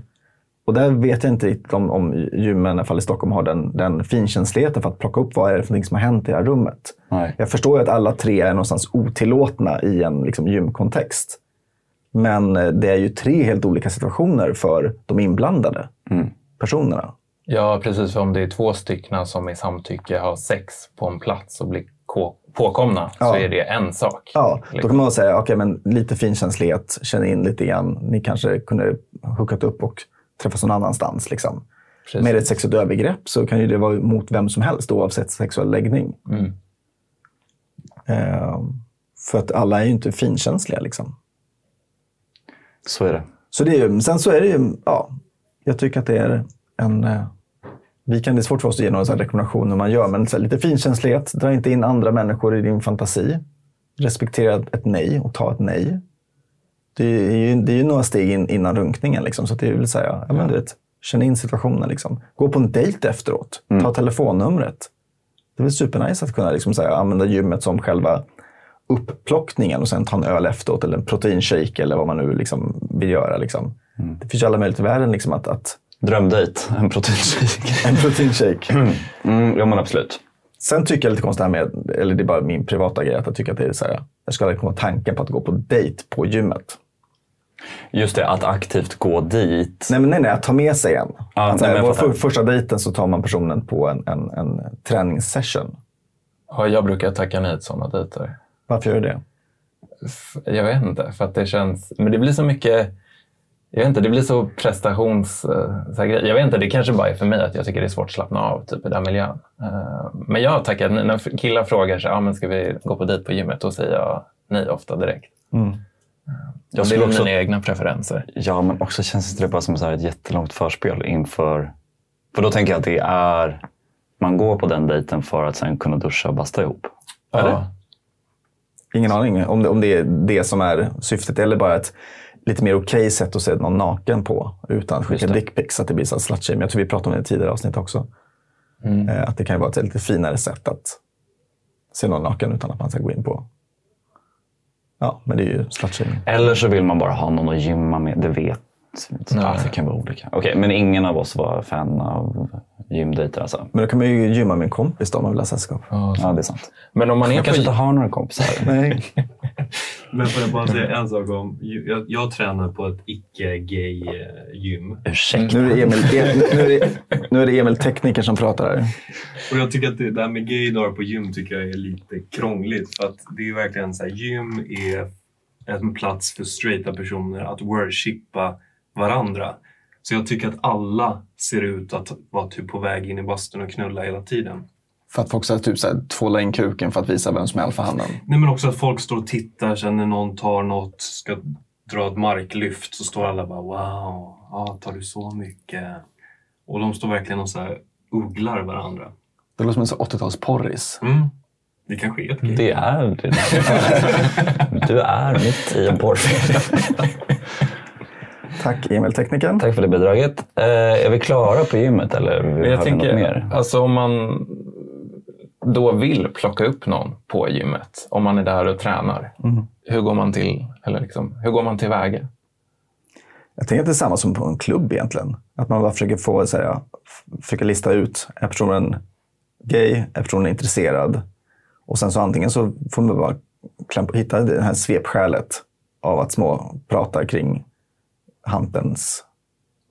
Och där vet jag inte riktigt om, om gymmen, i alla fall i Stockholm, har den, den finkänsligheten för att plocka upp vad är det för som har hänt i det här rummet. Nej. Jag förstår ju att alla tre är någonstans otillåtna i en liksom, gymkontext. Men eh, det är ju tre helt olika situationer för de inblandade personerna. Ja, precis. För om det är två stycken som i samtycke har sex på en plats och blir ko- påkomna så Ja. är det en sak. Ja, då Liksom. kan man säga, okej, men lite finkänslighet, känn in lite grann. Ni kanske kunde hookat upp och träffas någon annanstans. Liksom. Precis. Med ett sexuellt övergrepp så kan ju det vara mot vem som helst oavsett sexuell läggning. Mm. Eh, för att alla är ju inte finkänsliga. Liksom. Så är det. Så det är ju, sen så är det ju, ja, jag tycker att det är en... Eh, vi kan, det är svårt för oss att ge några rekommendationer man gör, men så här, lite finkänslighet. Dra inte in andra människor i din fantasi. Respektera ett nej och ta ett nej. Det är ju, det är ju några steg in, innan runkningen. Liksom, så att det så här, ja, men, du vet, känn in situationen. Liksom. Gå på en dejt efteråt. Ta telefonnumret. Det är väl supernice att kunna liksom, här, använda gymmet som själva upplockningen och sen ta en öl efteråt eller en proteinshake eller vad man nu liksom vill göra. Liksom. Det finns ju alla möjligheter i världen liksom, att, att Drömdejt, en proteinshake. *laughs* en proteinshake. Mm, ja, men absolut. Sen tycker jag lite konstigt här med, eller det är bara min privata grej, att jag tycker att det är så här, jag ska aldrig komma tanken på att gå på dejt på gymmet. Just det, att aktivt gå dit. Nej, men nej, nej, att ta med sig en. Ja, att, nej, vår fattar. för, första dejten så tar man personen på en, en, en träningssession. Ja, jag brukar tacka nej till sådana dejter. Varför gör du det? Jag vet inte, för att det känns... Men det blir så mycket... Jag vet inte, det blir så prestations... eh, Så här, jag vet inte, det kanske bara är för mig att jag tycker det är svårt att slappna av typ, i den miljön. Eh, Men jag har tackat. När killar frågar sig, ah, men ska vi gå på dejt på gymmet? Då säger jag nej ofta direkt. Jag det är också, mina egna preferenser. ja, men också känns det bara som så här ett jättelångt förspel inför... För då tänker jag att det är... Man går på den dejten för att sen kunna duscha och basta ihop. Eller? Ingen aning om det, om det är det som är syftet eller bara ett lite mer okej sätt att se någon naken på utan att skicka dickpics. Att det blir slutshaming. Jag tror vi pratade om det i tidigare avsnitt också. Eh, Att det kan ju vara ett lite finare sätt att se någon naken utan att man ska gå in på... Ja, men det är ju slutshaming. Eller så vill man bara ha någon att gymma med. Det vet ja, Det kan vara olika. Okej, men ingen av oss var fan av gymdejter alltså? Men då kan man ju gymma med en kompis då om man vill ha sällskap. Ja, det är sant. Men om man är Jag på... kanske inte har några kompisar. *laughs* Nej. *laughs* Men får jag bara säga en sak om... Jag, jag tränar på ett icke-gay eh, gym. Ursäkta. Nu är, det Emil, *laughs* nu, är det, nu är det Emil tekniker som pratar här. Och jag tycker att det där med gaydar på gym tycker jag är lite krångligt. För att det är verkligen så här, gym är en plats för straighta personer att worshippa varandra. Så jag tycker att alla ser ut att vara typ på väg in i bastun och knulla hela tiden. För att folk ska typ så här, tvåla in kuken för att visa vem som är alfahannen. Nej men också att folk står och tittar sen när någon tar något, ska dra ett marklyft så står alla bara wow, ah, tar du så mycket? Och de står verkligen och så här ugglar varandra. Det låter som en sån 80-talsporris. Mm. Det kanske är ett gay. Det är det. Du är mitt i en porrfilm. *laughs* Tack Emil-teknikern. Tack för det bidraget. Eh, är vi klara på gymmet eller har jag vi något tänker, mer? alltså om man då vill plocka upp någon på gymmet, om man är där och tränar, hur går man till, eller liksom, hur går man tillväga? Jag tänker att det är samma som på en klubb egentligen. Att man bara försöker få, så här, f- försöka lista ut, är personen gay, är personen intresserad? Och sen så antingen så får man bara klampa, hitta det här svepskälet av att små prata kring hantens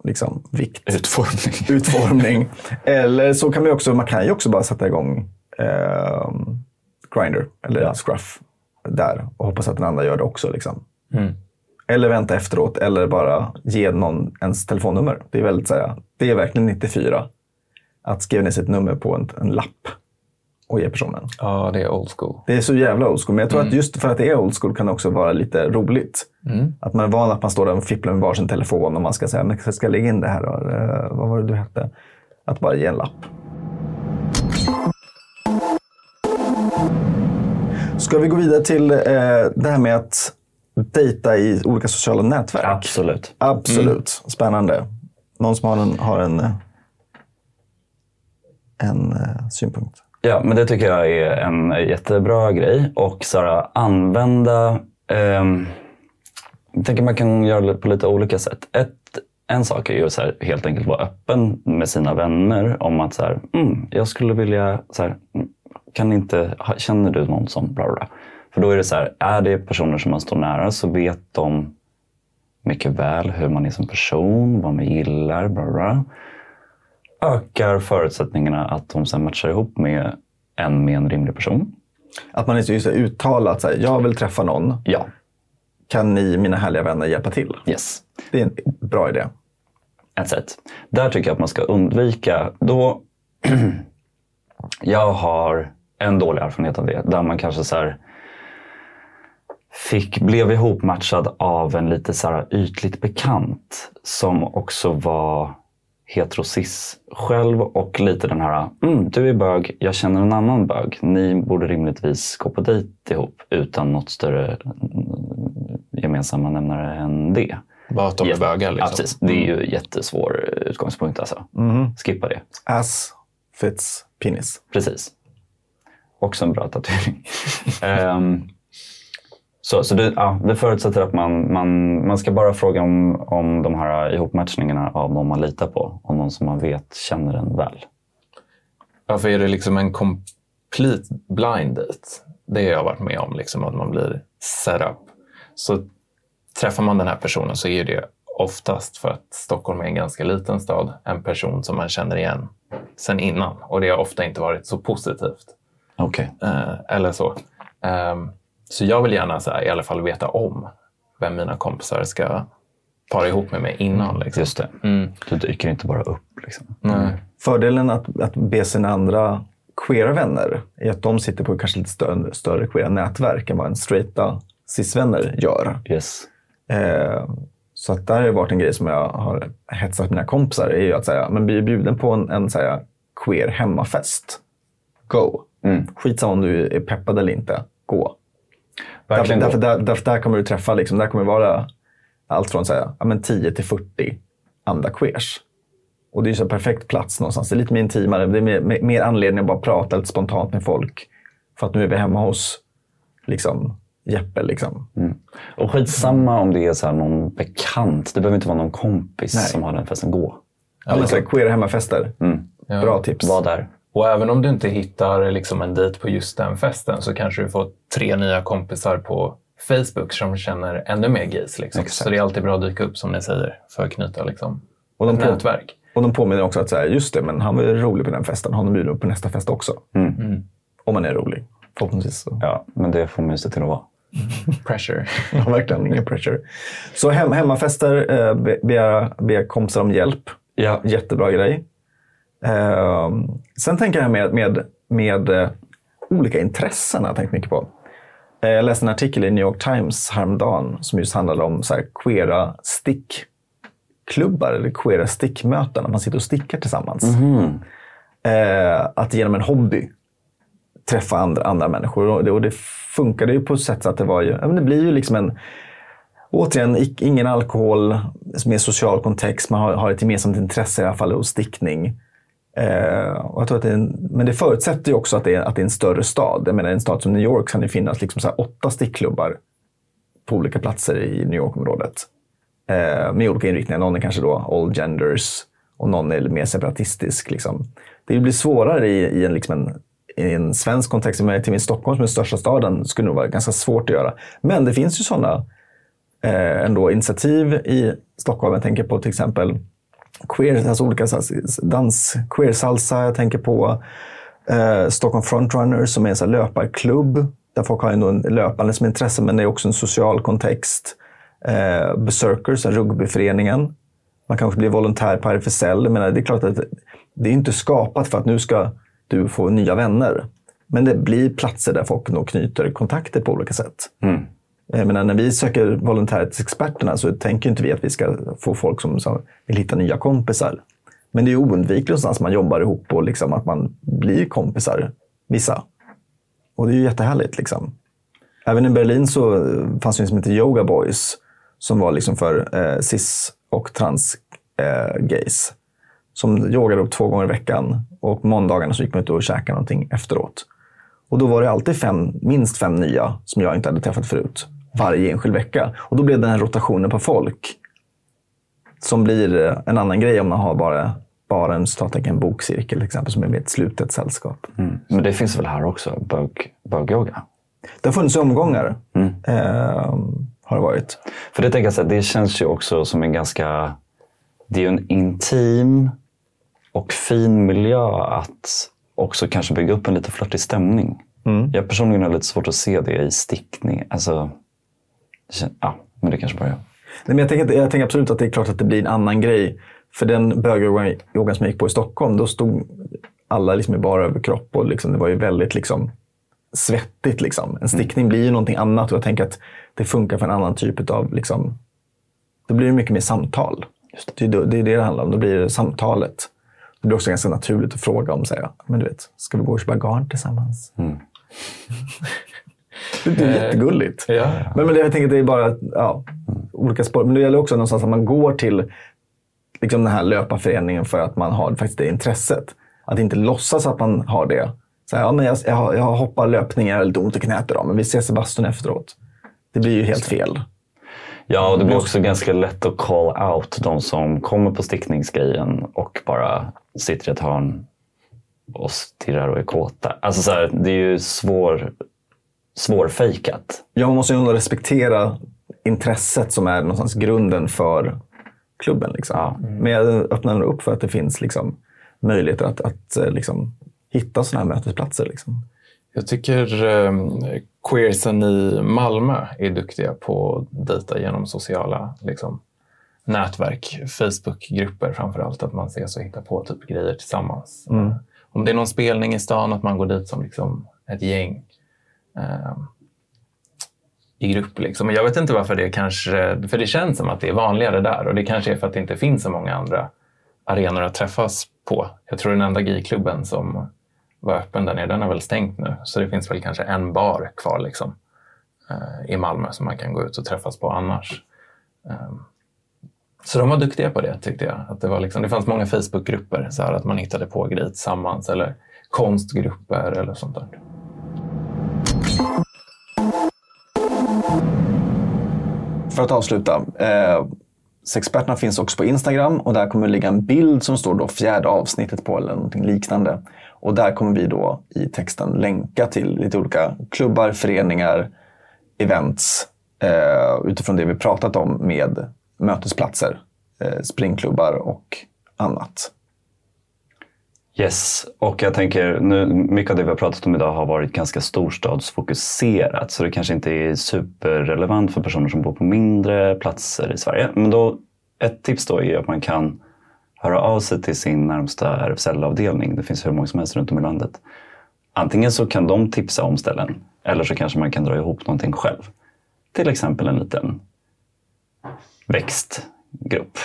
liksom, vikt, Utformning. *laughs* utformning. Eller så kan man också, man kan ju också bara sätta igång eh, Grindr eller Scruff där och hoppas att den andra gör det också. Liksom. Eller vänta efteråt eller bara ge någon ens telefonnummer. Det är, väldigt, så här, det är verkligen 94 att skriva ner sitt nummer på en, en lapp och ge personen. Ja, det är old school. Det är så jävla old school. Men jag tror att just för att det är old school kan det också vara lite roligt. Att man är van att man står där och fipplar med varsin telefon och man ska säga, men jag ska lägga in det här då? Eh, vad var det du hette? Att bara ge en lapp. Ska vi gå vidare till eh, det här med att dejta i olika sociala nätverk? Absolut. Absolut. Spännande. Någon som har en, har en, eh, en eh, synpunkt? Ja, men det tycker jag är en jättebra grej. Och så här, använda... Eh, jag tänker man kan göra det på lite olika sätt. Ett, en sak är ju så här, helt enkelt vara öppen med sina vänner om att så här, mm, jag skulle vilja... Så här, mm, kan inte, känner du någon som bla bla. För då är det så här, är det personer som man står nära så vet de mycket väl hur man är som person, vad man gillar, bla, bla. Ökar förutsättningarna att de sen matchar ihop med en med en rimlig person. Att man är just uttalat så här, jag vill träffa någon. Ja, Kan ni, mina härliga vänner, hjälpa till? yes. Det är en bra idé. Ett sätt. Där tycker jag att man ska undvika, då *clears throat* jag har en dålig erfarenhet av det, där man kanske så här fick, blev ihopmatchad av en lite så här ytligt bekant som också var heterosis själv och lite den här, mm, du är bög, jag känner en annan bög. Ni borde rimligtvis gå på dejt ihop utan något större mm, gemensamma nämnare än det. Bara att de är Jätte- bögar. Ja, Liksom. precis. Det är ju jättesvår utgångspunkt alltså. Skippa det. Ass fits penis. Precis. Också en bra tatuering. *laughs* Ehm, så så det, ja, det förutsätter att man, man, man ska bara fråga om, om de här ihopmatchningarna av någon man litar på. Om någon som man vet känner en väl. Varför är det liksom en complete blind date? Det har jag varit med om, liksom, att man blir set up. Så träffar man den här personen så är det oftast, för att Stockholm är en ganska liten stad, en person som man känner igen sen innan. Och det har ofta inte varit så positivt. Okej. Eh, eller så. Ehm, så jag vill gärna så här, i alla fall veta om vem mina kompisar ska para ihop med mig innan. Liksom. Just det. Du dyker inte bara upp. Liksom. Nej. Fördelen att, att be sina andra queera vänner är att de sitter på kanske lite större, större queera nätverk än vad en straighta cis-vänner gör. Yes. Eh, så att där har det varit en grej som jag har hetsat mina kompisar. är ju att säga, men bli bjuden på en, en här, queer hemmafest. Go! Mm. Skitsamma om du är peppad eller inte. Gå. Därför, Verkligen därför, gå. där, därför där kommer du träffa, liksom, där kommer det vara allt från så här, ja, men 10 till 40 andra queers. Och det är en perfekt plats någonstans. Det är lite mer intimare. Det är mer, mer, anledning att bara prata lite spontant med folk. För att nu är vi hemma hos liksom, Jeppe. Liksom. Och skitsamma om det är så någon bekant. Det behöver inte vara någon kompis Nej. som har den festen. Gå. Ja, men så här, queer hemmafester. Ja. Bra tips. Var där. Och även om du inte hittar liksom en dejt på just den festen så kanske du får tre nya kompisar på Facebook som känner ännu mer gays. Liksom. Exakt. Så det är alltid bra att dyka upp som ni säger för att knyta liksom, Och de, ett på, nätverk. och de påminner också att så här, just det, men han var ju rolig på den festen. Han är bjuden upp på nästa fest också. Om man är rolig. Förhoppningsvis. Så. Ja, men det får man ju se till att vara. *laughs* Pressure. *laughs* Ja, verkligen. Ingen pressure. Så hem, hemmafester, eh, be, be, be kompisar om hjälp. Ja. Jättebra grej. Eh, sen tänker jag med, med, med eh, olika intressen. har Jag tänkt mycket på. Eh, jag läste en artikel i New York Times häromdagen som just handlade om så här, queera stickklubbar eller queera stickmöten. Att man sitter och stickar tillsammans. Eh, att genom en hobby träffa andra, andra människor. Och det, och det funkade ju på ett sätt så att det var ju, ja, men det blir ju liksom en återigen, ingen alkohol, mer social kontext. Man har, har ett gemensamt intresse i alla fall hos stickning. Eh, och jag tror att det är en, men det förutsätter ju också att det, är, att det är en större stad. Jag menar, i en stad som New York kan det finnas liksom så här åtta stickklubbar på olika platser i New York-området. Eh, med olika inriktningar. Någon är kanske då all genders och någon är mer separatistisk. Liksom. Det blir svårare i, i, en, liksom en, i en svensk kontext. Men till min Stockholm som är den största staden skulle nog vara ganska svårt att göra. Men det finns ju sådana eh, ändå initiativ i Stockholm. Jag tänker på till exempel queer, alltså olika dans, queer salsa. Jag tänker på eh, Stockholm Frontrunners som är en så här löparklubb där folk har ändå en löpande som intresse, men det är också en social kontext. Eh, Berserkers, rugbyföreningen. Man kanske blir volontär på RFSL. Men det är klart att det är inte skapat för att nu ska du få nya vänner. Men det blir platser där folk nog knyter kontakter på olika sätt. Mm. Eh, jag menar, när vi söker volontärer till experterna så tänker inte vi att vi ska få folk som, som vill hitta nya kompisar. Men det är oundvikligt någonstans man jobbar ihop och liksom att man blir kompisar, vissa. Och det är ju jättehärligt. Liksom. Även i Berlin så fanns det en som hette Yoga Boys som var liksom för eh, cis och transgays. eh. Som yogade upp två gånger i veckan och måndagarna så gick man ut och käkade någonting efteråt. Och då var det alltid fem, minst fem nya som jag inte hade träffat förut. Varje enskild vecka. Och då blev den här rotationen på folk som blir eh, en annan grej om man har bara, bara en, citattecken, bokcirkel till exempel som är med ett slutet sällskap. Men det finns väl här också, bög, bögyoga? Det har funnits omgångar. Eh, har det varit. För det tänker jag så här, det känns ju också som en ganska... Det är ju en intim och fin miljö att också kanske bygga upp en lite flörtig stämning. Jag personligen har lite svårt att se det i stickning. Alltså, ja, men det kanske bara jag. Nej, men jag, tänker, jag tänker absolut att det är klart att det blir en annan grej. För den bögyogan som jag gick på i Stockholm, då stod alla liksom i bara överkropp. Och liksom, det var ju väldigt liksom, svettigt. Liksom. En stickning blir ju någonting annat och jag tänker att det funkar för en annan typ av... Liksom, då blir det mycket mer samtal. Det, är det, det är det det handlar om. Då blir det samtalet. Det blir också ganska naturligt att fråga om, säga, men du vet, ska vi gå och köpa garn tillsammans? *laughs* det är jättegulligt. Ja. Men, men det, jag tänker att det är bara ja, olika spår. Men det gäller också någonstans att man går till liksom den här löparföreningen för att man har faktiskt det intresset. Att inte låtsas att man har det. Så här, ja, men jag, jag, jag hoppar löpning, jag har lite ont i knät idag, men vi ses i bastun efteråt. Det blir ju helt fel. Ja, och det blir också ganska lätt att call out de som kommer på stickningsgrejen och bara sitter i ett hörn och stirrar och är kåta. Alltså så här, det är ju svår, svårfejkat. Ja, man måste ju ändå respektera intresset som är någonstans grunden för klubben. Liksom. Men jag öppnar upp för att det finns liksom, möjligheter att, att eh, liksom, hitta sådana här mötesplatser. Liksom. Jag tycker eh, queersen i Malmö är duktiga på att dejta genom sociala liksom, nätverk, Facebookgrupper framför allt. Att man ses och hittar på typ grejer tillsammans. Om det är någon spelning i stan, att man går dit som liksom, ett gäng Ehm, i grupp. Liksom. Jag vet inte varför det kanske, för det känns som att det är vanligare där och det kanske är för att det inte finns så många andra arenor att träffas på. Jag tror den enda gayklubben som var öppen där nere, den har väl stängt nu. Så det finns väl kanske en bar kvar liksom, eh, i Malmö som man kan gå ut och träffas på annars. Eh, så de var duktiga på det tyckte jag. Att det, var liksom, det fanns många Facebookgrupper, så här, att man hittade på grejer tillsammans eller konstgrupper eller sånt där. För att avsluta. Eh, Sexperterna finns också på Instagram och där kommer det ligga en bild som står då fjärde avsnittet på eller någonting liknande. Och där kommer vi då i texten länka till lite olika klubbar, föreningar, events eh, utifrån det vi pratat om med mötesplatser, eh, springklubbar och annat. Yes, och jag tänker nu, mycket av det vi har pratat om idag har varit ganska storstadsfokuserat så det kanske inte är superrelevant för personer som bor på mindre platser i Sverige. Men då, ett tips då är att man kan höra av sig till sin närmsta RFSL-avdelning. Det finns hur många som helst runt om i landet. Antingen så kan de tipsa om ställen eller så kanske man kan dra ihop någonting själv. Till exempel en liten växtgrupp,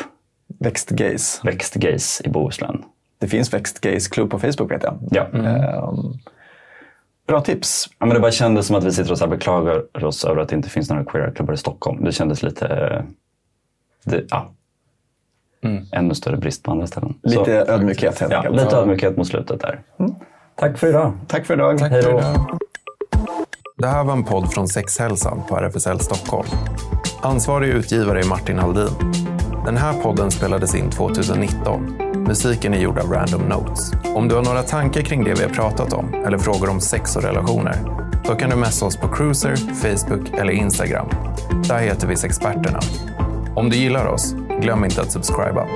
Växtgays. växtgays i Bohuslän. Det finns Växtgays klubb på Facebook vet jag. Ja. Ehm, Bra tips. Ja, men det bara kändes som att vi sitter och så beklagar oss över att det inte finns några queer-klubbar i Stockholm. Det kändes lite... Det, ja. Ännu större brist på andra ställen. Lite Så, ödmjukhet helt ja, enkelt. lite ödmjukhet mot slutet där. Tack för idag. Tack för idag. Tack Hej då. Det här var en podd från Sexhälsan på RFSL Stockholm. Ansvarig utgivare är Martin Haldin. Den här podden spelades in 2019. Musiken är gjord av Random Notes. Om du har några tankar kring det vi har pratat om eller frågor om sex och relationer, då kan du messa oss på Cruiser, Facebook eller Instagram. Där heter vi Sexperterna. Om du gillar oss, glöm inte att subscriba.